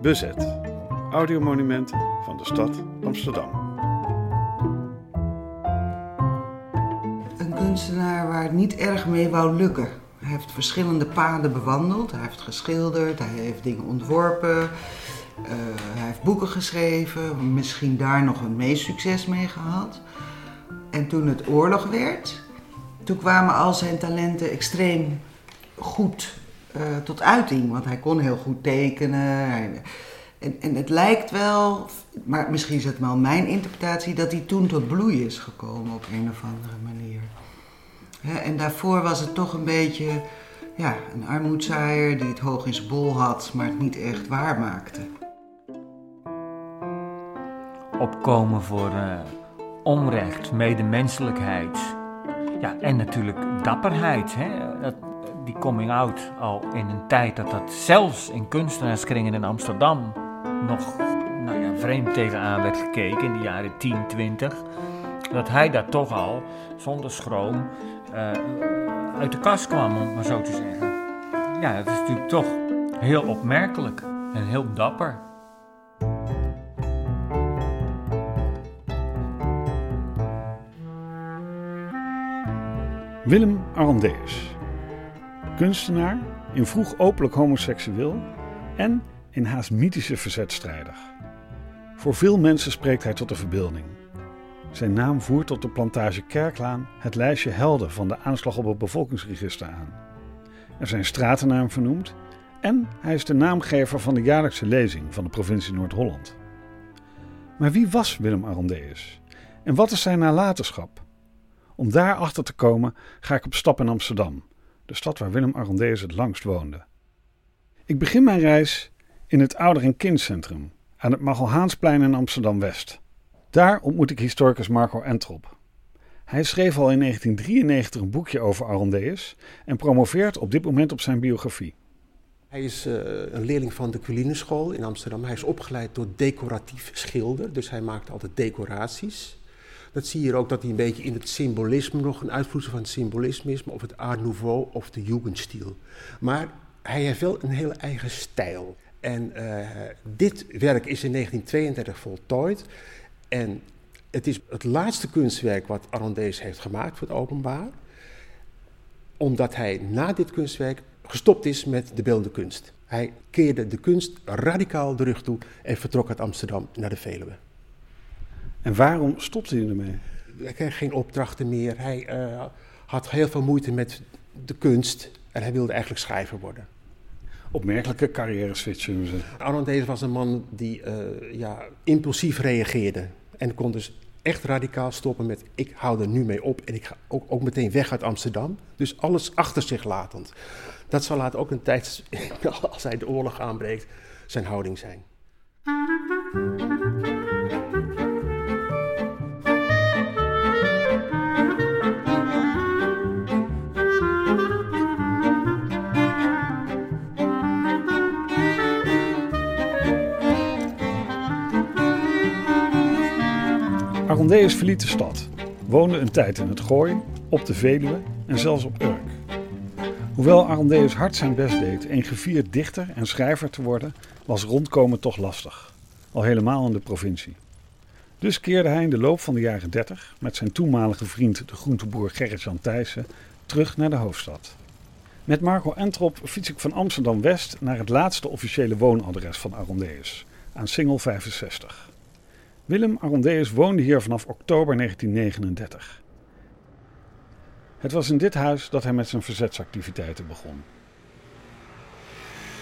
Bezet. Audiomonumenten van de stad Amsterdam. Een kunstenaar waar het niet erg mee wou lukken. Hij heeft verschillende paden bewandeld. Hij heeft geschilderd, hij heeft dingen ontworpen. eh, hij heeft boeken geschreven, misschien daar nog een meest succes mee gehad. En toen het oorlog werd, toen kwamen al zijn talenten extreem goed eh, tot uiting. Want hij kon heel goed tekenen. En, en het lijkt wel, maar misschien is het wel mijn interpretatie, dat hij toen tot bloei is gekomen op een of andere manier. En daarvoor was het toch een beetje ja, een armoedzaaier die het hoog in zijn bol had, maar het niet echt waarmaakte. opkomen voor eh, onrecht, medemenselijkheid. Ja, en natuurlijk dapperheid. Hè? Dat, die coming out al in een tijd dat dat zelfs in kunstenaarskringen in Amsterdam nog nou ja, vreemd tegenaan werd gekeken in de jaren 10, 20. Dat hij daar toch al zonder schroom eh, uit de kast kwam, om het maar zo te zeggen. Ja, dat is natuurlijk toch heel opmerkelijk en heel dapper. Willem Arondeus. Kunstenaar, in vroeg openlijk homoseksueel en in haast mythische verzetstrijder. Voor veel mensen spreekt hij tot de verbeelding. Zijn naam voert tot de plantage Kerklaan het lijstje helden van de aanslag op het bevolkingsregister aan. Er zijn straten naar hem vernoemd en hij is de naamgever van de jaarlijkse lezing van de provincie Noord-Holland. Maar wie was Willem Arondeus? En wat is zijn nalatenschap? Om daarachter te komen ga ik op stap in Amsterdam, de stad waar Willem Arondeus het langst woonde. Ik begin mijn reis in het Ouder- en Kindcentrum aan het Magelhaansplein in Amsterdam-West. Daar ontmoet ik historicus Marco Entrop. Hij schreef al in 1993 een boekje over Arondeus en promoveert op dit moment op zijn biografie. Hij is eh, een leerling van de Quilineschool in Amsterdam. Hij is opgeleid tot decoratief schilder, dus hij maakt altijd decoraties. Dat zie je ook dat hij een beetje in het symbolisme nog een uitvloeisel van het symbolisme of het Art Nouveau of de Jugendstil. Maar hij heeft wel een hele eigen stijl. En eh, dit werk is in 1932 voltooid. En het is het laatste kunstwerk wat Arondeus heeft gemaakt voor het openbaar. Omdat hij na dit kunstwerk gestopt is met de beeldende kunst. Hij keerde de kunst radicaal de rug toe en vertrok uit Amsterdam naar de Veluwe. En waarom stopte hij ermee? Hij kreeg geen opdrachten meer. Hij eh, had heel veel moeite met de kunst en hij wilde eigenlijk schrijver worden. Opmerkelijke carrière switch, zullen we zeggen. Arnold deze was een man die eh, ja, impulsief reageerde en kon dus echt radicaal stoppen met ik hou er nu mee op en ik ga ook, ook meteen weg uit Amsterdam. Dus alles achter zich latend. Dat zal later ook een tijd, als hij de oorlog aanbreekt, zijn houding zijn. Arondeus verliet de stad, woonde een tijd in het Gooi, op de Veluwe en zelfs op Urk. Hoewel Arondeus hard zijn best deed een gevierd dichter en schrijver te worden, was rondkomen toch lastig, al helemaal in de provincie. Dus keerde hij in de loop van de jaren 30 met zijn toenmalige vriend de groenteboer Gerrit-Jan Thijssen terug naar de hoofdstad. Met Marco Entrop fiets ik van Amsterdam-West naar het laatste officiële woonadres van Arondeus, aan Singel 65. Willem Arondeus woonde hier vanaf oktober 1939. Het was in dit huis dat hij met zijn verzetsactiviteiten begon.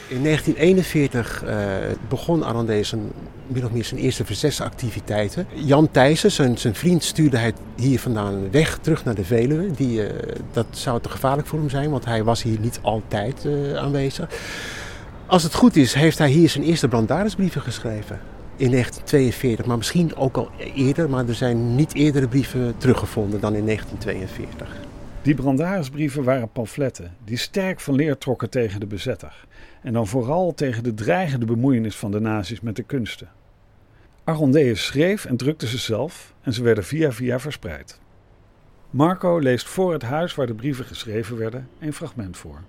In 1941 eh, begon Arondeus een, min of meer zijn eerste verzetsactiviteiten. Jan Thijssen, zijn, zijn vriend, stuurde hij hier vandaan weg, terug naar de Veluwe. Die, eh, dat zou te gevaarlijk voor hem zijn, want hij was hier niet altijd eh, aanwezig. Als het goed is, heeft hij hier zijn eerste brandarisbrieven geschreven. In 1942, maar misschien ook al eerder, maar er zijn niet eerdere brieven teruggevonden dan in 1942. Die brandarisbrieven waren pamfletten die sterk van leer trokken tegen de bezetter. En dan vooral tegen de dreigende bemoeienis van de nazi's met de kunsten. Arondeus schreef en drukte ze zelf en ze werden via via verspreid. Marco leest voor het huis waar de brieven geschreven werden een fragment voor.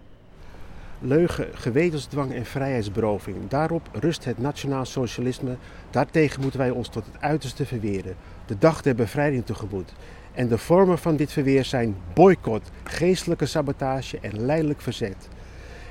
Leugen, gewetensdwang en vrijheidsberoving. Daarop rust het nationaal socialisme. Daartegen moeten wij ons tot het uiterste verweren. De dag der bevrijding tegemoet. En de vormen van dit verweer zijn boycott, geestelijke sabotage en leidelijk verzet.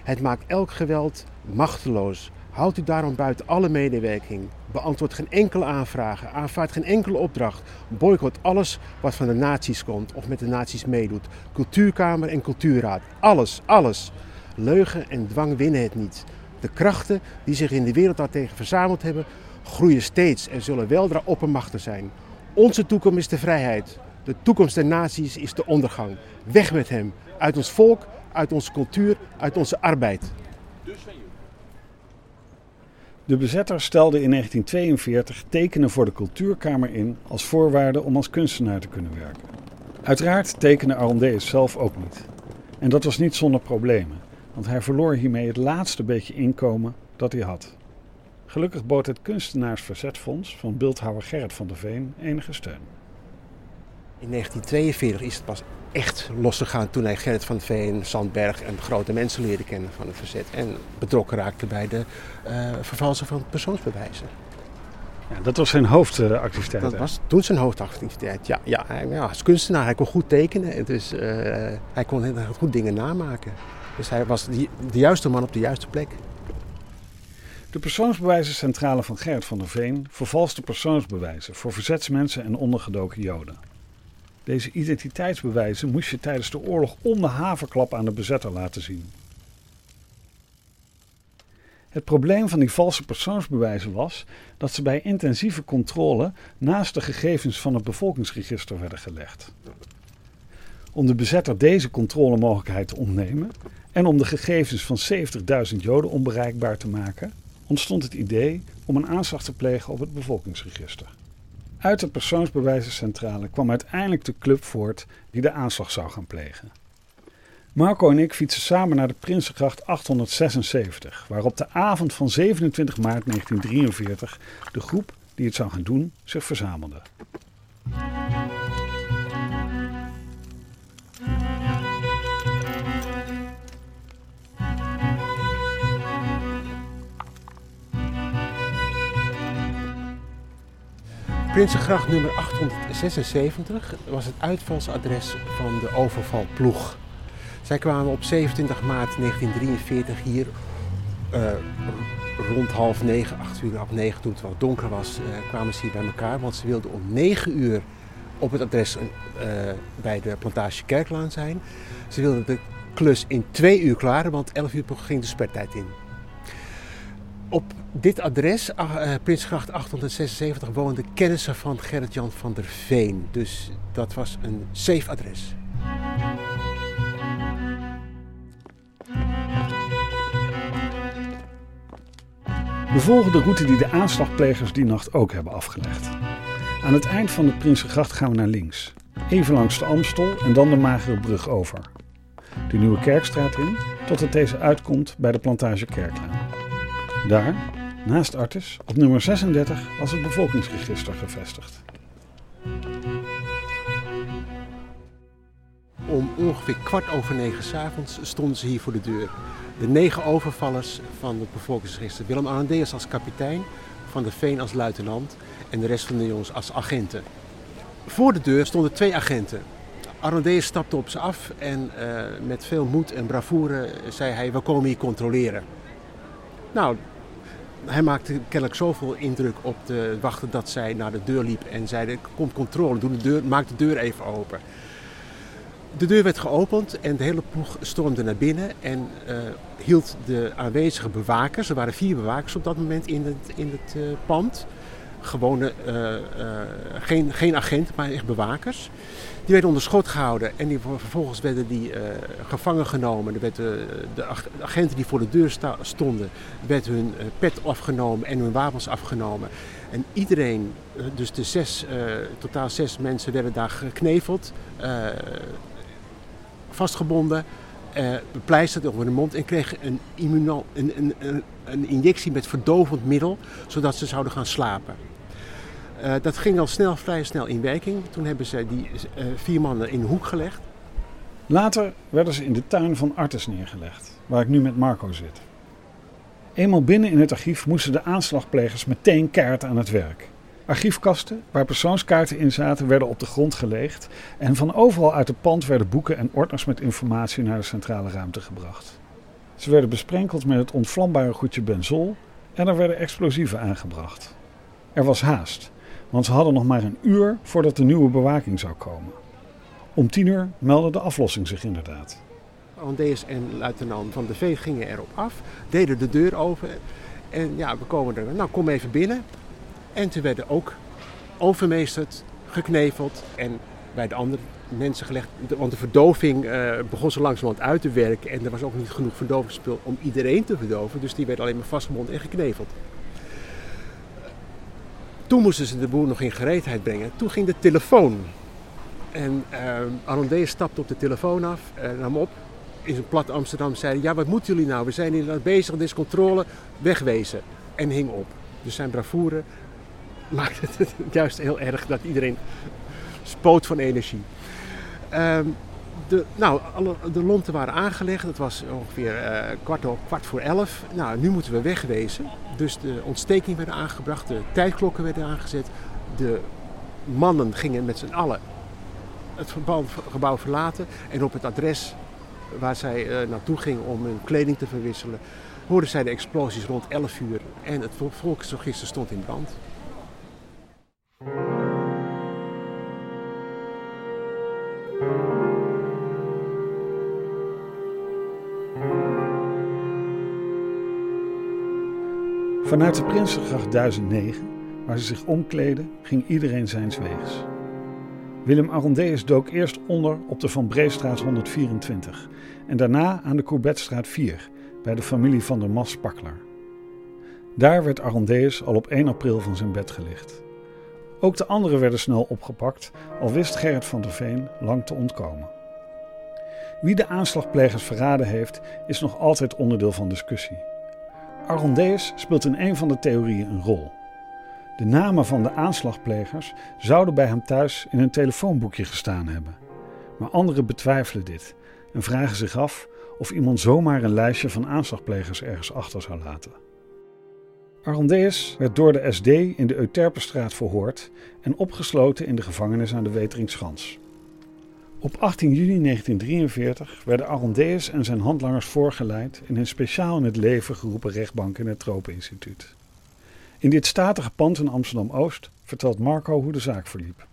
Het maakt elk geweld machteloos. Houdt u daarom buiten alle medewerking. Beantwoord geen enkele aanvragen. Aanvaard geen enkele opdracht. Boycott alles wat van de nazi's komt of met de nazi's meedoet. Cultuurkamer en cultuurraad. Alles, alles. Leugen en dwang winnen het niet. De krachten die zich in de wereld daartegen verzameld hebben, groeien steeds en zullen weldra oppermachtig zijn. Onze toekomst is de vrijheid. De toekomst der naties is de ondergang. Weg met hem. Uit ons volk, uit onze cultuur, uit onze arbeid. De bezetter stelde in 1942 tekenen voor de cultuurkamer in als voorwaarde om als kunstenaar te kunnen werken. Uiteraard tekende Arondeus zelf ook niet. En dat was niet zonder problemen, want hij verloor hiermee het laatste beetje inkomen dat hij had. Gelukkig bood het Kunstenaarsverzetfonds van beeldhouwer Gerrit van der Veen enige steun. In 1942 is het pas echt losgegaan toen hij Gerrit van Veen, Sandberg en grote mensen leerde kennen van het verzet. En betrokken raakte bij de uh, vervalsen van persoonsbewijzen. Ja, dat was zijn hoofdactiviteit. Dat was toen zijn hoofdactiviteit, ja. ja, hij, ja als kunstenaar, hij kon goed tekenen. Dus uh, hij kon heel goed dingen namaken. Dus hij was de, juiste man op de juiste plek. De persoonsbewijzencentrale van Gerrit van der Veen vervalste persoonsbewijzen voor verzetsmensen en ondergedoken Joden. Deze identiteitsbewijzen moest je tijdens de oorlog om de haverklap aan de bezetter laten zien. Het probleem van die valse persoonsbewijzen was dat ze bij intensieve controle naast de gegevens van het bevolkingsregister werden gelegd. Om de bezetter deze controlemogelijkheid te ontnemen en om de gegevens van 70.000 Joden onbereikbaar te maken, ontstond het idee om een aanslag te plegen op het bevolkingsregister. Uit de persoonsbewijzencentrale kwam uiteindelijk de club voort die de aanslag zou gaan plegen. Marco en ik fietsen samen naar de Prinsengracht 876, waar op de avond van 27 maart 1943 de groep die het zou gaan doen zich verzamelde. Prinsengracht nummer 876 was het uitvalsadres van de overvalploeg. Zij kwamen op 27 maart 1943 hier uh, rond half negen, acht uur, half negen, toen het wel donker was, uh, kwamen ze hier bij elkaar. Want ze wilden om 9 uur op het adres uh, bij de plantage Kerklaan zijn. Ze wilden de klus in twee uur klaren, want 11 uur ging de spertijd in. Op dit adres, uh, Prinsgracht 876, woonden kennissen van Gerrit-Jan van der Veen. Dus dat was een safe adres. We volgen de route die de aanslagplegers die nacht ook hebben afgelegd. Aan het eind van de Prinsengracht gaan we naar links. Even langs de Amstel en dan de Magere Brug over. De Nieuwe Kerkstraat in, tot het deze uitkomt bij de plantage Kerklaan. Daar, naast Artis, op nummer 36, was het bevolkingsregister gevestigd. Om ongeveer kwart over negen s'avonds stonden ze hier voor de deur. De negen overvallers van het bevolkingsregister. Willem Arandeus als kapitein, Van de Veen als luitenant en de rest van de jongens als agenten. Voor de deur stonden twee agenten. Arandeus stapte op ze af en uh, met veel moed en bravoure zei hij: We komen hier controleren. Nou, hij maakte kennelijk zoveel indruk op de wachten dat zij naar de deur liep en zei: Komt controle, doe de deur, maak de deur even open. De deur werd geopend en de hele ploeg stormde naar binnen en uh, hield de aanwezige bewakers, er waren vier bewakers op dat moment in het, in het uh, pand, gewone, uh, geen, geen agent, maar echt bewakers. Die werden onder schot gehouden en die, vervolgens werden die gevangen genomen. Er werden, de agenten die voor de deur stonden, werd hun pet afgenomen en hun wapens afgenomen. En iedereen, dus de zes, totaal zes mensen, werden daar gekneveld vastgebonden, uh, bepleisterd over de mond en kregen een, een, een, een, injectie met verdovend middel, zodat ze zouden gaan slapen. Uh, dat ging al snel, vrij snel in werking. Toen hebben ze die uh, vier mannen in de hoek gelegd. Later werden ze in de tuin van Artes neergelegd, waar ik nu met Marco zit. Eenmaal binnen in het archief moesten de aanslagplegers meteen keihard aan het werk. Archiefkasten waar persoonskaarten in zaten werden op de grond gelegd en van overal uit het pand werden boeken en ordners met informatie naar de centrale ruimte gebracht. Ze werden besprenkeld met het ontvlambare goedje benzol en er werden explosieven aangebracht. Er was haast, want ze hadden nog maar een uur voordat de nieuwe bewaking zou komen. Om tien uur meldde de aflossing zich inderdaad. Andees en luitenant Van de Vee gingen erop af, deden de deur open. En ja, we komen er, nou kom even binnen. En toen werden ook overmeesterd, gekneveld en bij de andere mensen gelegd. Want de verdoving uh, begon zo langzamerhand uit te werken. En er was ook niet genoeg verdovingsspul om iedereen te verdoven. Dus die werd alleen maar vastgebonden en gekneveld. Toen moesten ze de boer nog in gereedheid brengen. Toen ging de telefoon. En uh, stapte op de telefoon af, uh, nam op. In zijn plat Amsterdam zei ja wat moeten jullie nou? We zijn hier bezig, dit is controle, wegwezen. En hing op. Dus zijn bravoure maakte het juist heel erg dat iedereen spoot van energie. Ehm, de, nou, alle, de lonten waren aangelegd. Het was ongeveer uh, kwart, kwart voor elf. Nou, nu moeten we wegwezen. Dus de ontsteking werd aangebracht, de tijdklokken werden aangezet. De mannen gingen met z'n allen het gebouw, verlaten. En op het adres waar zij uh, naartoe gingen om hun kleding te verwisselen, hoorden zij de explosies rond 11 uur. En het volksregister stond in brand. Vanuit de Prinsengracht 1009, waar ze zich omkleden, ging iedereen zijns weegs. Willem Arondeus dook eerst onder op de Van Breestraat 124 en daarna aan de Courbetstraat 4 bij de familie van der Mas Pakler. Daar werd Arondeus al op 1 april van zijn bed gelicht. Ook de anderen werden snel opgepakt, al wist Gerrit van der Veen lang te ontkomen. Wie de aanslagplegers verraden heeft, is nog altijd onderdeel van discussie. Arondeus speelt in een van de theorieën een rol. De namen van de aanslagplegers zouden bij hem thuis in een telefoonboekje gestaan hebben. Maar anderen betwijfelen dit en vragen zich af of iemand zomaar een lijstje van aanslagplegers ergens achter zou laten. Arondeus werd door de SD in de Euterpenstraat verhoord en opgesloten in de gevangenis aan de Weteringschans. Op 18 juni 1943 werden Arondeus en zijn handlangers voorgeleid in een speciaal in het leven geroepen rechtbank in het Tropeninstituut. In dit statige pand in Amsterdam-Oost vertelt Marco hoe de zaak verliep.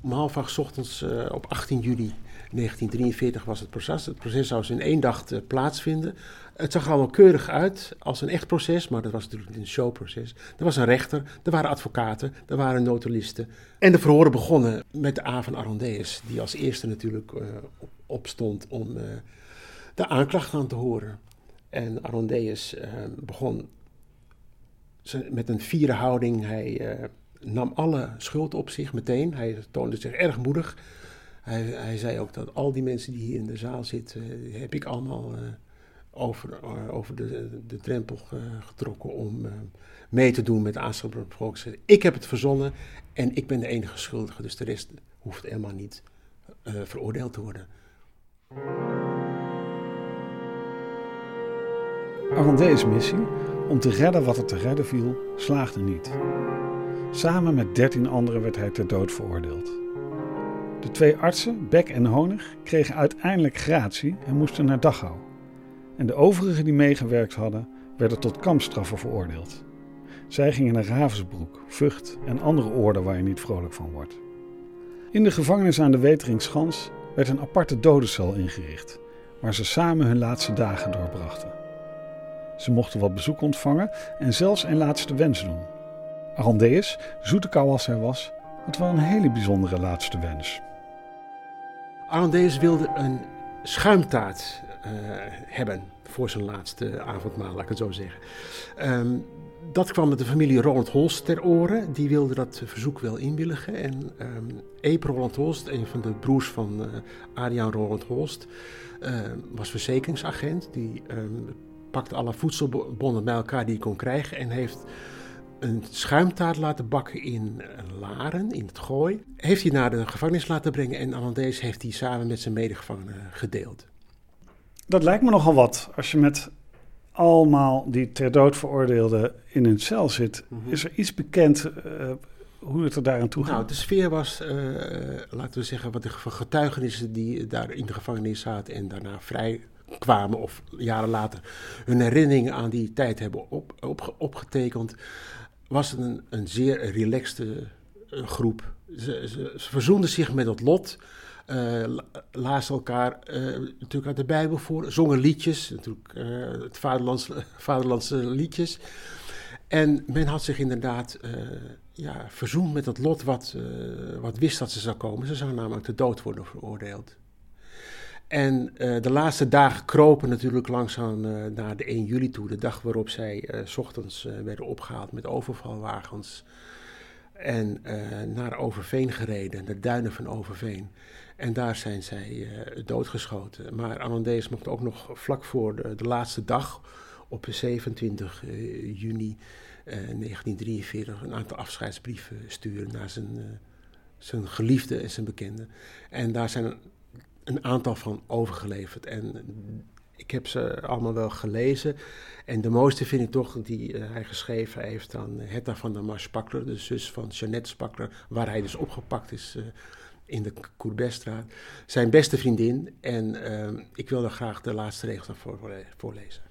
Om half acht ochtends uh, op 18 juli 1943 was het proces. Het proces zou in één dag uh, plaatsvinden. Het zag allemaal keurig uit als een echt proces, maar dat was natuurlijk een showproces. Er was een rechter, er waren advocaten, er waren notulisten. En de verhoren begonnen met de A van Arondeus, die als eerste natuurlijk uh, opstond om de aanklacht aan te horen. En Arondeus begon met een fiere houding. Hij nam alle schuld op zich meteen. Hij toonde zich erg moedig. Hij, hij, zei ook dat al die mensen die hier in de zaal zitten, heb ik allemaal over, over de, de drempel getrokken om mee te doen met de. Ik heb het verzonnen en ik ben de enige schuldige, dus de rest hoeft helemaal niet veroordeeld te worden. Arondé's missie om te redden wat er te redden viel, slaagde niet. Samen met dertien anderen werd hij ter dood veroordeeld. De twee artsen, Beck en Honig, kregen uiteindelijk gratie en moesten naar Dachau. En de overigen die meegewerkt hadden, werden tot kampstraffen veroordeeld. Zij gingen naar Ravensbroek, Vught en andere oorden waar je niet vrolijk van wordt. In de gevangenis aan de Weteringschans werd een aparte dodencel ingericht, waar ze samen hun laatste dagen doorbrachten. Ze mochten wat bezoek ontvangen en zelfs een laatste wens doen. Arondeus, zoete kou als hij was, had wel een hele bijzondere laatste wens. Arondeus wilde een schuimtaart hebben voor zijn laatste avondmaal, laat ik het zo zeggen. Um, dat kwam met de familie Roland Holst ter oren. Die wilde dat verzoek wel inwilligen. En um, Eep Roland Holst, een van de broers van uh, Adriaan Roland Holst, uh, was verzekeringsagent. Die pakte alle voedselbonnen bij elkaar die hij kon krijgen en heeft een schuimtaart laten bakken in Laren, in het Gooi. Heeft hij naar de gevangenis laten brengen en Alandees heeft hij samen met zijn medegevangenen gedeeld. Dat lijkt me nogal wat. Als je met allemaal die ter dood veroordeelden in een cel zit. Mhm. Is er iets bekend uh, hoe het er daaraan toe gaat? Nou, de sfeer was, uh, laten we zeggen, wat de getuigenissen die daar in de gevangenis zaten en daarna vrij kwamen of jaren later hun herinneringen aan die tijd hebben op, op, opgetekend, was het een, een zeer relaxte groep. Ze, ze, ze verzoenden zich met het lot. Uh, elkaar uh, natuurlijk uit de Bijbel voor, zongen liedjes, natuurlijk uh, het vaderlandse, vaderlandse liedjes. En men had zich inderdaad ja, verzoend met het lot wat, wat wist dat ze zou komen. Ze zou namelijk de dood worden veroordeeld. En de laatste dagen kropen natuurlijk langzaam naar de 1 juli toe, de dag waarop zij s ochtends werden opgehaald met overvalwagens. En naar Overveen gereden, de duinen van Overveen. En daar zijn zij uh, doodgeschoten. Maar Amandeus mocht ook nog vlak voor de, laatste dag, op 27 uh, juni uh, 1943, een aantal afscheidsbrieven sturen naar zijn, zijn geliefde en zijn bekenden. En daar zijn een, een aantal van overgeleverd. En ik heb ze allemaal wel gelezen. En de mooiste vind ik toch die hij geschreven heeft aan Hetta van der Mars Spakler, de zus van Jeannette Spakler, waar hij dus opgepakt is in de Courbetstraat. Zijn beste vriendin. En uh, ik wil er graag de laatste regels naar voorlezen.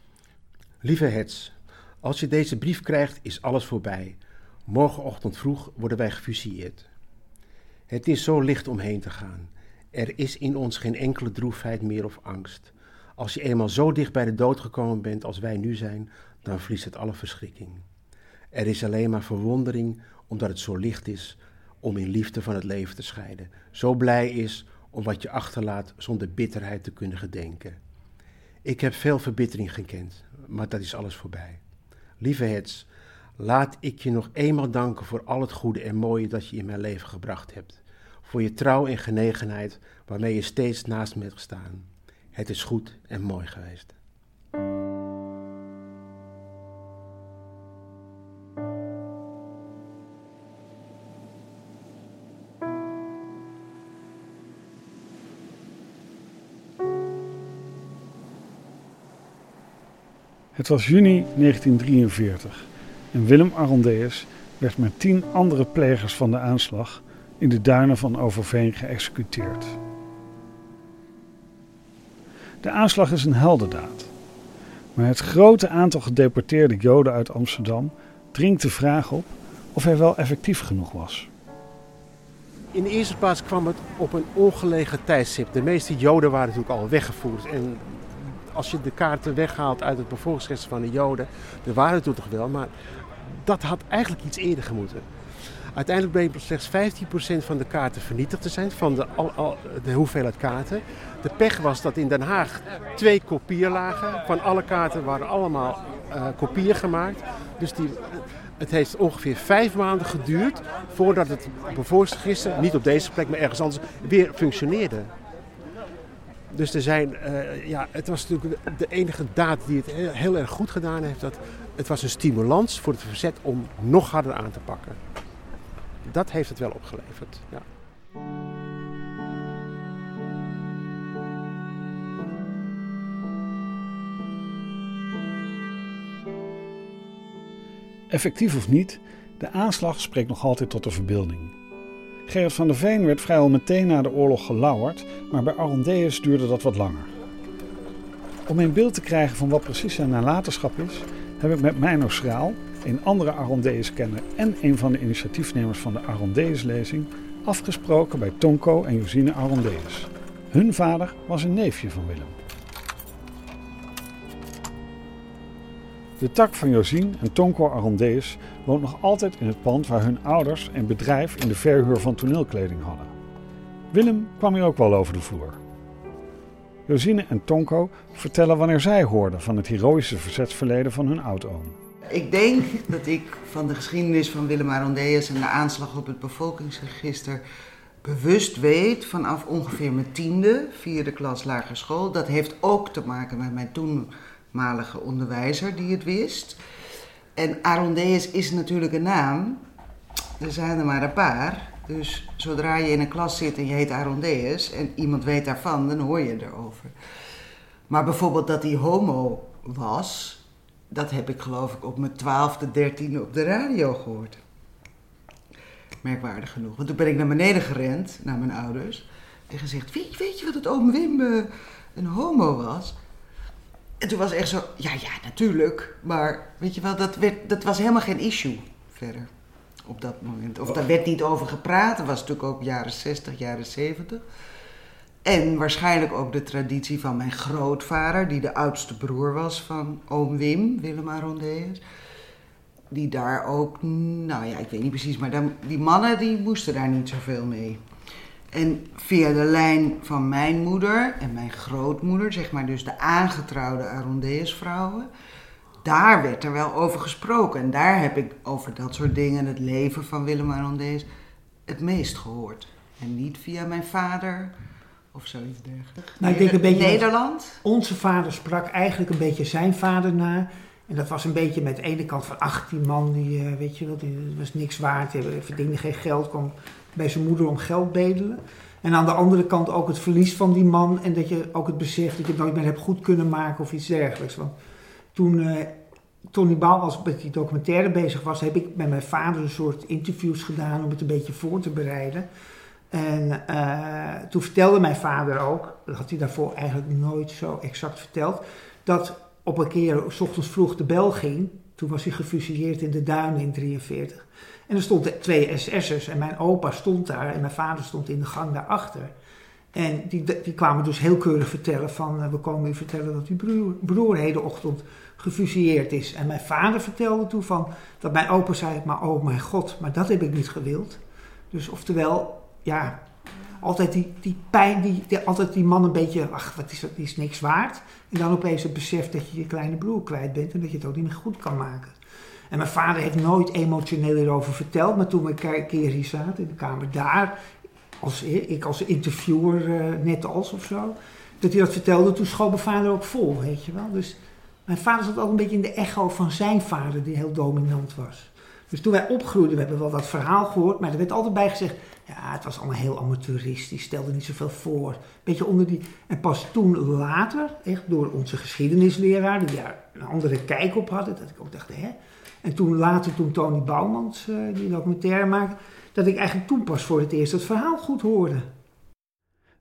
Lieve Hets, als je deze brief krijgt, is alles voorbij. Morgenochtend vroeg worden wij gefusilleerd. Het is zo licht om heen te gaan. Er is in ons geen enkele droefheid meer of angst. Als je eenmaal zo dicht bij de dood gekomen bent als wij nu zijn, dan verliest het alle verschrikking. Er is alleen maar verwondering omdat het zo licht is, om in liefde van het leven te scheiden. Zo blij is om wat je achterlaat zonder bitterheid te kunnen gedenken. Ik heb veel verbittering gekend, maar dat is alles voorbij. Lieve Hets, laat ik je nog eenmaal danken voor al het goede en mooie dat je in mijn leven gebracht hebt. Voor je trouw en genegenheid waarmee je steeds naast me hebt gestaan. Het is goed en mooi geweest. Het was juni 1943 en Willem Arondeus werd met tien andere plegers van de aanslag in de duinen van Overveen geëxecuteerd. De aanslag is een heldendaad, maar het grote aantal gedeporteerde Joden uit Amsterdam dringt de vraag op of hij wel effectief genoeg was. In de eerste plaats kwam het op een ongelegen tijdstip. De meeste Joden waren natuurlijk al weggevoerd en als je de kaarten weghaalt uit het bevolkingsregister van de Joden, er waren het toen toch wel, maar dat had eigenlijk iets eerder gemoeten. Uiteindelijk bleek slechts 15% van de kaarten vernietigd te zijn, van de, al, de hoeveelheid kaarten. De pech was dat in Den Haag twee kopieën lagen. Van alle kaarten waren allemaal uh, kopieën gemaakt. Dus die, het heeft ongeveer vijf maanden geduurd voordat het bevolkingsregister, niet op deze plek, maar ergens anders, weer functioneerde. Dus er zijn, uh, ja, het was natuurlijk de enige daad die het heel, heel, erg goed gedaan heeft. Dat het was een stimulans voor het verzet om nog harder aan te pakken. Dat heeft het wel opgeleverd. Ja. Effectief of niet, de aanslag spreekt nog altijd tot de verbeelding. Gerrit van der Veen werd vrijwel meteen na de oorlog gelauwerd, maar bij Arondeus duurde dat wat langer. Om een beeld te krijgen van wat precies zijn nalatenschap is, heb ik met Meino Schraal, een andere Arondeus-kenner en een van de initiatiefnemers van de Arondeus-lezing, afgesproken bij Tonko en Josine Arondeus. Hun vader was een neefje van Willem. De tak van Josien en Tonko Arondeus woont nog altijd in het pand waar hun ouders een bedrijf in de verhuur van toneelkleding hadden. Willem kwam hier ook wel over de vloer. Josine en Tonko vertellen wanneer zij hoorden van het heroïsche verzetsverleden van hun oudoom. Ik denk dat ik van de geschiedenis van Willem Arondeus en de aanslag op het bevolkingsregister bewust weet vanaf ongeveer mijn tiende, vierde klas lagere school. Dat heeft ook te maken met mijn toenmalige onderwijzer die het wist. En Arondeus is natuurlijk een naam. Er zijn er maar een paar. Dus zodra je in een klas zit en je heet Arondeus en iemand weet daarvan, dan hoor je erover. Maar bijvoorbeeld dat hij homo was, dat heb ik geloof ik op mijn twaalfde, dertiende op de radio gehoord. Merkwaardig genoeg. Want toen ben ik naar beneden gerend, naar mijn ouders. En gezegd, weet, weet je wat het oom Wim een homo was? En toen was echt zo, ja, ja, natuurlijk. Maar weet je wel, dat, werd, dat was helemaal geen issue verder op dat moment. Of daar werd niet over gepraat. Dat was natuurlijk ook jaren 60, jaren 70. En waarschijnlijk ook de traditie van mijn grootvader, die de oudste broer was van oom Wim, Willem Arondeus. Die daar ook, nou ja, ik weet niet precies, maar die mannen die moesten daar niet zoveel mee. En via de lijn van mijn moeder en mijn grootmoeder, zeg maar dus de aangetrouwde Arondeus-vrouwen, daar werd er wel over gesproken. En daar heb ik over dat soort dingen, het leven van Willem Arondeus, het meest gehoord. En niet via mijn vader of zoiets dergelijks. Nou, ik denk een beetje Nederland? Onze vader sprak eigenlijk een beetje zijn vader na. En dat was een beetje met de ene kant van 18 man, die, uh, weet je wel, die was niks waard, die verdiende geen geld, kwam bij zijn moeder om geld bedelen. En aan de andere kant ook het verlies van die man en dat je ook het besef dat je het nooit meer hebt goed kunnen maken of iets dergelijks. Want toen uh, Tony Bouw met die documentaire bezig was, heb ik met mijn vader een soort interviews gedaan om het een beetje voor te bereiden. En uh, toen vertelde mijn vader ook, dat had hij daarvoor eigenlijk nooit zo exact verteld, dat op een keer s ochtends vroeg de bel ging. Toen was hij gefusilleerd in de duinen in 43. En er stonden twee SS'ers en mijn opa stond daar en mijn vader stond in de gang daarachter. En die, die kwamen dus heel keurig vertellen van, uh, we komen u vertellen dat uw broer, broer hedenochtend gefusilleerd is. En mijn vader vertelde toen van, dat mijn opa zei, maar oh mijn god, maar dat heb ik niet gewild. Dus oftewel, ja, altijd die, die pijn, die, die, altijd die man een beetje, ach, wat is dat, is niks waard. En dan opeens het besef dat je je kleine broer kwijt bent en dat je het ook niet meer goed kan maken. En mijn vader heeft nooit emotioneel hierover verteld, maar toen we een keer hier zaten in de kamer daar, als, ik als interviewer uh, net als of zo, dat hij dat vertelde, toen schoot mijn vader ook vol, weet je wel. Dus mijn vader zat altijd een beetje in de echo van zijn vader, die heel dominant was. Dus toen wij opgroeiden, we hebben wel dat verhaal gehoord, maar er werd altijd bij gezegd, ja, het was allemaal heel amateuristisch, stelde niet zoveel voor. Beetje onder die... En pas toen later, echt door onze geschiedenisleraar, die daar een andere kijk op hadden, dat ik ook dacht, hè. En toen later, toen Tony Bouwmans uh, die documentaire maakte, dat ik eigenlijk toen pas voor het eerst het verhaal goed hoorde.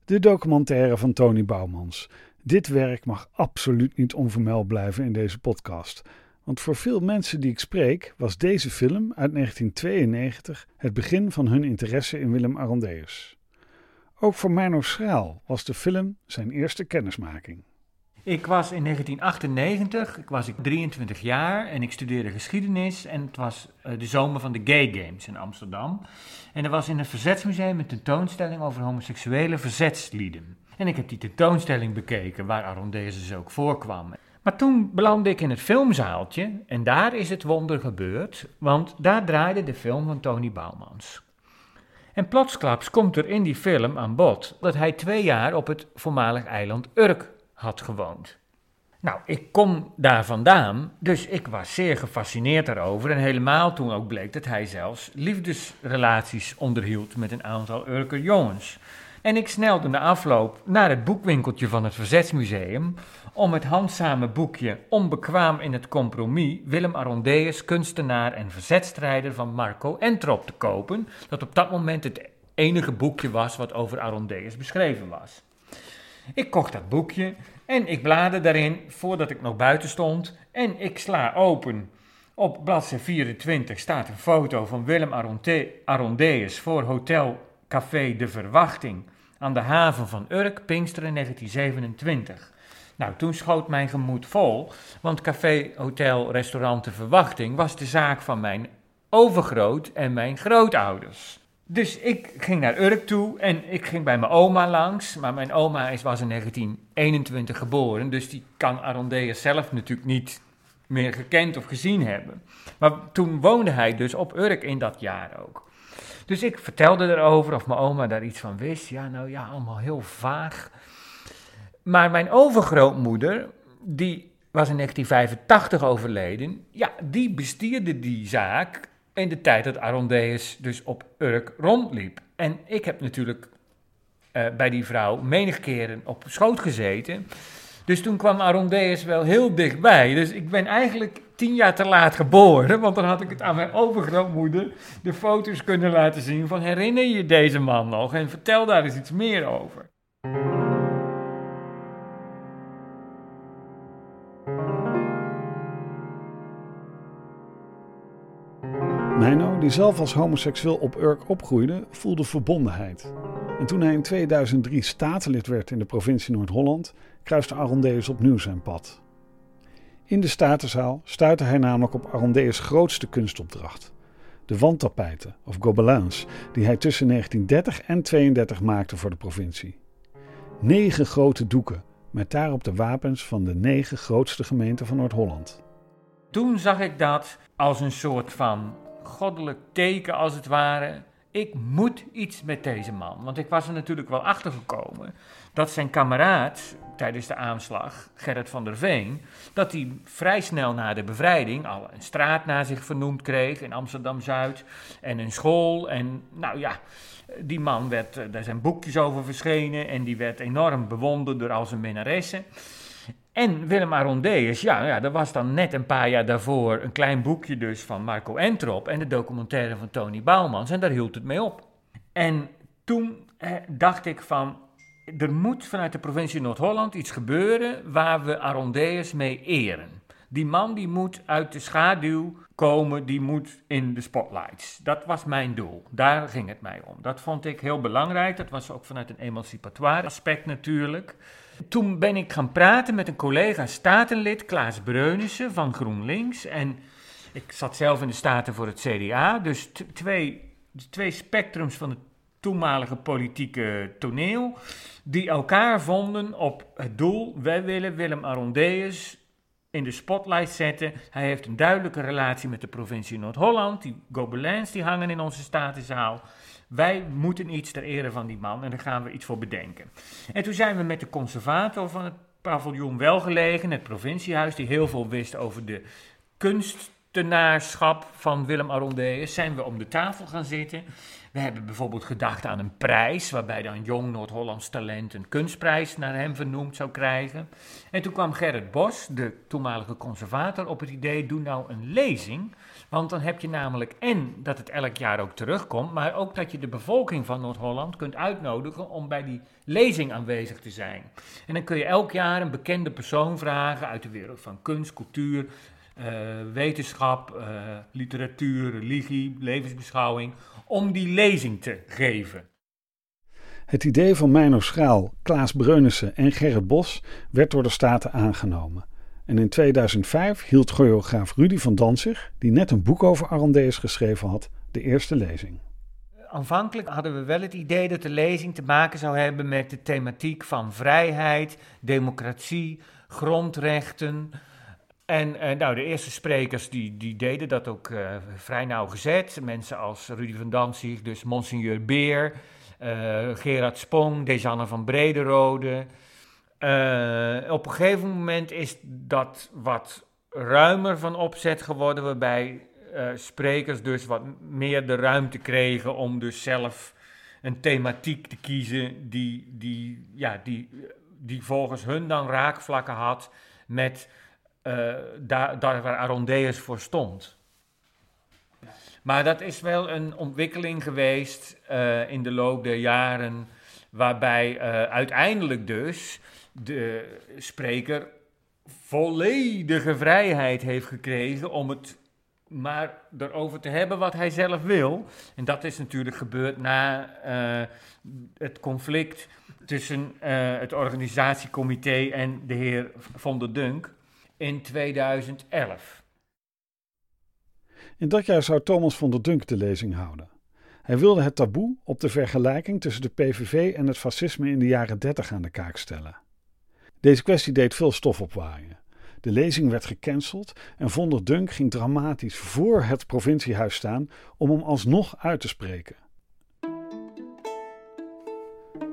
De documentaire van Tony Bouwmans. Dit werk mag absoluut niet onvermeld blijven in deze podcast. Want voor veel mensen die ik spreek was deze film uit 1992 het begin van hun interesse in Willem Arondeus. Ook voor Mano Schraal was de film zijn eerste kennismaking. Ik was in 1998, ik was ik 23 jaar en ik studeerde geschiedenis en het was uh, de zomer van de Gay Games in Amsterdam. En er was in het Verzetsmuseum een tentoonstelling over homoseksuele verzetslieden. En ik heb die tentoonstelling bekeken waar Arondeus dus ook voorkwam. Maar toen belandde ik in het filmzaaltje en daar is het wonder gebeurd, want daar draaide de film van Tony Bouwmans. En plotsklaps komt er in die film aan bod dat hij twee jaar op het voormalig eiland Urk had gewoond. Nou, ik kom daar vandaan, dus ik was zeer gefascineerd daarover. En helemaal toen ook bleek dat hij zelfs liefdesrelaties onderhield met een aantal Urker jongens. En ik snelde na afloop naar het boekwinkeltje van het Verzetsmuseum om het handzame boekje Onbekwaam in het compromis Willem Arondeus, kunstenaar en verzetstrijder van Marco Entrop te kopen, dat op dat moment het enige boekje was wat over Arondeus beschreven was. Ik kocht dat boekje en ik bladerde daarin voordat ik nog buiten stond en ik sla open. Op bladzijde 24 staat een foto van Willem Arondeus voor Hotel Café De Verwachting aan de haven van Urk, Pinksteren 1927. Nou, toen schoot mijn gemoed vol, want café, hotel, restaurant De Verwachting was de zaak van mijn overgroot en mijn grootouders. Dus ik ging naar Urk toe en ik ging bij mijn oma langs. Maar mijn oma is, was in 1921 geboren, dus die kan Arondeus zelf natuurlijk niet meer gekend of gezien hebben. Maar toen woonde hij dus op Urk in dat jaar ook. Dus ik vertelde erover of mijn oma daar iets van wist. Ja, nou ja, allemaal heel vaag. Maar mijn overgrootmoeder, die was in 1985 overleden. Ja, die bestierde die zaak in de tijd dat Arondeus dus op Urk rondliep. En ik heb natuurlijk eh, bij die vrouw menig keren op schoot gezeten. Dus toen kwam Arondeus wel heel dichtbij. Dus ik ben eigenlijk tien jaar te laat geboren, want dan had ik het aan mijn overgrootmoeder de foto's kunnen laten zien van herinner je deze man nog en vertel daar eens iets meer over. Meino, die zelf als homoseksueel op Urk opgroeide, voelde verbondenheid. En toen hij in 2003 statenlid werd in de provincie Noord-Holland, kruiste Arondeus opnieuw zijn pad. In de Statenzaal stuitte hij namelijk op Arondeus' grootste kunstopdracht. De wandtapijten, of gobelins, die hij tussen 1930 en 32 maakte voor de provincie. Negen grote doeken, met daarop de wapens van de negen grootste gemeenten van Noord-Holland. Toen zag ik dat als een soort van goddelijk teken, als het ware. Ik moet iets met deze man. Want ik was er natuurlijk wel achter gekomen dat zijn kameraad tijdens de aanslag, Gerrit van der Veen, dat hij vrij snel na de bevrijding al een straat naar zich vernoemd kreeg in Amsterdam Zuid en een school. En nou ja, die man werd, eh, daar zijn boekjes over verschenen en die werd enorm bewonderd door al zijn minnaressen. En Willem Arondeus, ja, ja, dat was dan net een paar jaar daarvoor een klein boekje dus van Marco Entrop en de documentaire van Tony Bouwmans en daar hield het mee op. En toen eh, dacht ik van, er moet vanuit de provincie Noord-Holland iets gebeuren waar we Arondeus mee eren. Die man die moet uit de schaduw komen, die moet in de spotlights. Dat was mijn doel. Daar ging het mij om. Dat vond ik heel belangrijk. Dat was ook vanuit een emancipatoire aspect natuurlijk. Toen ben ik gaan praten met een collega statenlid, Klaas Breunissen van GroenLinks. En ik zat zelf in de Staten voor het CDA. Dus twee, twee spectrums van het toenmalige politieke toneel, die elkaar vonden op het doel: wij willen Willem Arondeus in de spotlight zetten. Hij heeft een duidelijke relatie met de provincie Noord-Holland. Die gobelins die hangen in onze statenzaal. Wij moeten iets ter ere van die man en daar gaan we iets voor bedenken. En toen zijn we met de conservator van het paviljoen Welgelegen, het provinciehuis, die heel veel wist over de kunstenaarschap van Willem Arondeus, zijn we om de tafel gaan zitten. We hebben bijvoorbeeld gedacht aan een prijs, waarbij dan jong Noord-Hollands talent een kunstprijs naar hem vernoemd zou krijgen. En toen kwam Gerrit Bos, de toenmalige conservator, op het idee: doe nou een lezing. Want dan heb je namelijk en dat het elk jaar ook terugkomt, maar ook dat je de bevolking van Noord-Holland kunt uitnodigen om bij die lezing aanwezig te zijn. En dan kun je elk jaar een bekende persoon vragen uit de wereld van kunst, cultuur, uh, wetenschap, uh, literatuur, religie, levensbeschouwing, om die lezing te geven. Het idee van Meino Schraal, Klaas Breunissen en Gerrit Bos werd door de Staten aangenomen. En in 2005 hield choreograaf Rudy van Danzig, die net een boek over Arondeus geschreven had, de eerste lezing. Aanvankelijk hadden we wel het idee dat de lezing te maken zou hebben met de thematiek van vrijheid, democratie, grondrechten, en uh, nou, de eerste sprekers die, die deden dat ook uh, vrij nauwgezet. Mensen als Rudy van Danzig, dus Monseigneur Beer, uh, Gerard Spong, Dejanne van Brederode. Op een gegeven moment is dat wat ruimer van opzet geworden, waarbij sprekers dus wat meer de ruimte kregen om dus zelf een thematiek te kiezen die, die, ja, die, die volgens hun dan raakvlakken had met uh, daar, daar waar Arondeus voor stond. Maar dat is wel een ontwikkeling geweest in de loop der jaren, waarbij uiteindelijk dus de spreker volledige vrijheid heeft gekregen om het maar erover te hebben wat hij zelf wil. En dat is natuurlijk gebeurd na uh, het conflict tussen het organisatiecomité en de heer Von der Dunk in 2011. In dat jaar zou Thomas van der Dunk de lezing houden. Hij wilde het taboe op de vergelijking tussen de PVV en het fascisme in de jaren 30 aan de kaak stellen. Deze kwestie deed veel stof opwaaien. De lezing werd gecanceld en Vonder Dunk ging dramatisch voor het provinciehuis staan om hem alsnog uit te spreken.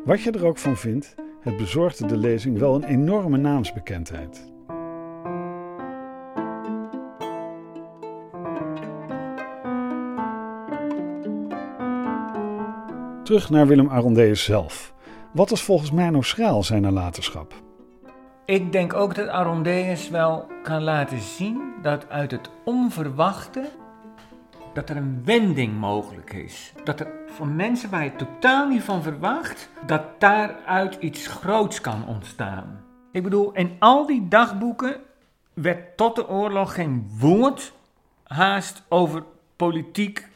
Wat je er ook van vindt, het bezorgde de lezing wel een enorme naamsbekendheid. Terug naar Willem Arondeus zelf. Wat is volgens Mano Schraal zijn nalatenschap? Ik denk ook dat Arondeus wel kan laten zien dat uit het onverwachte dat er een wending mogelijk is. Dat er voor mensen waar je totaal niet van verwacht, dat daaruit iets groots kan ontstaan. Ik bedoel, in al die dagboeken werd tot de oorlog geen woord haast over politiek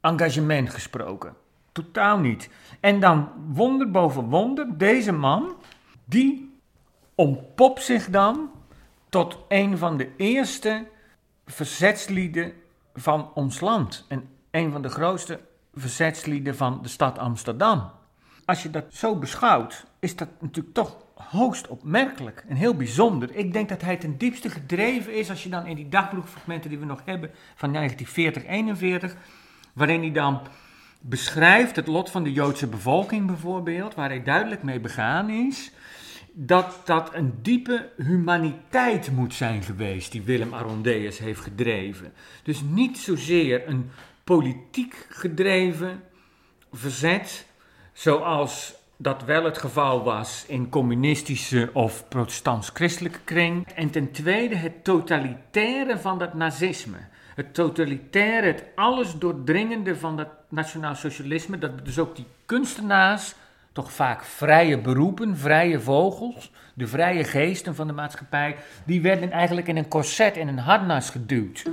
engagement gesproken. Totaal niet. En dan wonder boven wonder, deze man, die ontpopt zich dan tot een van de eerste verzetslieden van ons land. En een van de grootste verzetslieden van de stad Amsterdam. Als je dat zo beschouwt, is dat natuurlijk toch hoogst opmerkelijk en heel bijzonder. Ik denk dat hij ten diepste gedreven is als je dan in die dagboekfragmenten die we nog hebben van 1940-41, waarin hij dan beschrijft het lot van de Joodse bevolking bijvoorbeeld, waar hij duidelijk mee begaan is, dat dat een diepe humaniteit moet zijn geweest die Willem Arondeus heeft gedreven. Dus niet zozeer een politiek gedreven verzet, zoals dat wel het geval was in communistische of protestants-christelijke kring. En ten tweede het totalitaire van dat nazisme. Het totalitaire, het alles doordringende van dat nationaal socialisme. Dat dus ook die kunstenaars, toch vaak vrije beroepen, vrije vogels, de vrije geesten van de maatschappij, die werden eigenlijk in een corset, in een harnas geduwd.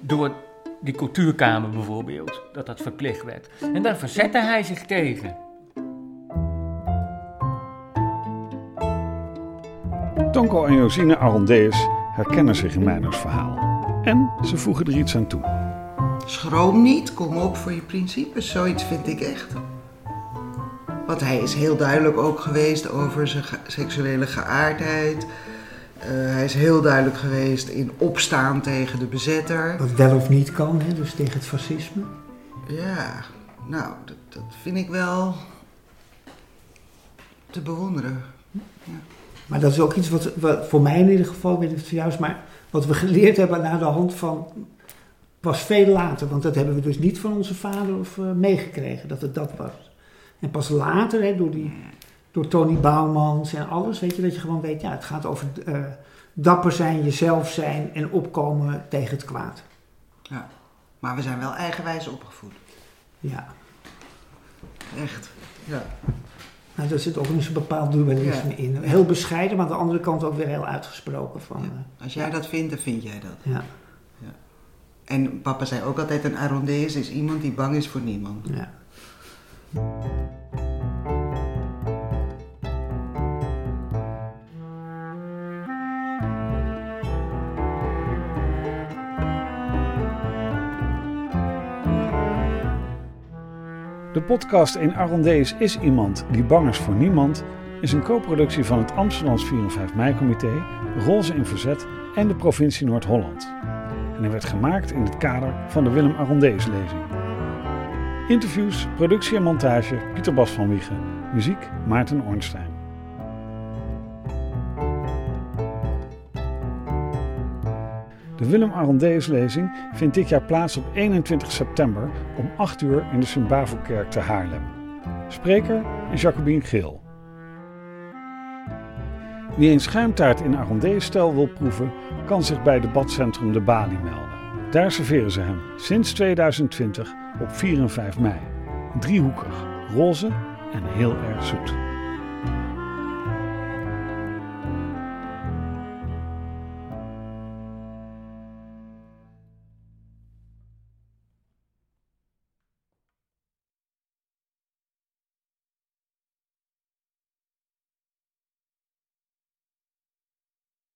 Door die cultuurkamer bijvoorbeeld, dat dat verplicht werd. En daar verzette hij zich tegen. Tonko en Josine Arondeus herkennen zich in Meijners verhaal. En ze voegen er iets aan toe. Schroom niet, kom op voor je principes. Zoiets vind ik echt. Want hij is heel duidelijk ook geweest over zijn seksuele geaardheid. Eh, hij is heel duidelijk geweest in opstaan tegen de bezetter. Wat wel of niet kan, hè, dus tegen het fascisme. Ja, nou, dat, dat vind ik wel te bewonderen. Maar dat is ook iets wat, wat voor mij in ieder geval, weet het juist, maar wat we geleerd hebben na de hand van, was veel later. Want dat hebben we dus niet van onze vader of eh, meegekregen, dat het dat was. En pas later, hè, door, die, door Tony Bouwmans en alles, weet je, dat je gewoon weet, ja, het gaat over eh, dapper zijn, jezelf zijn en opkomen tegen het kwaad. Ja. Maar we zijn wel eigenwijs opgevoed. Ja. Echt. Ja. Nou, daar zit ook een bepaald dualisme Ja. in. Heel bescheiden, maar aan de andere kant ook weer heel uitgesproken van. Ja. eh, Als jij dat vindt, dan vind jij dat. ja, En papa zei ook altijd, een Arondeus is iemand die bang is voor niemand. ja. De podcast In Arondeus is iemand die bang is voor niemand is een co-productie van het Amsterdams 4 en 5 mei-comité, Roze in Verzet en de provincie Noord-Holland. En hij werd gemaakt in het kader van de Willem Arondeus-lezing. Interviews, productie en montage Pieter Bas van Wiegen, muziek Maarten Ornstein. De Willem Arondeus-lezing vindt dit jaar plaats op 21 september om 8 uur in de Sint-Bavelkerk te Haarlem. Spreker is Jacobien Geel. Wie een schuimtaart in Arondeus-stijl wil proeven, kan zich bij debatcentrum De Bali melden. Daar serveren ze hem sinds 2020 op 4 en 5 mei. Driehoekig, roze en heel erg zoet.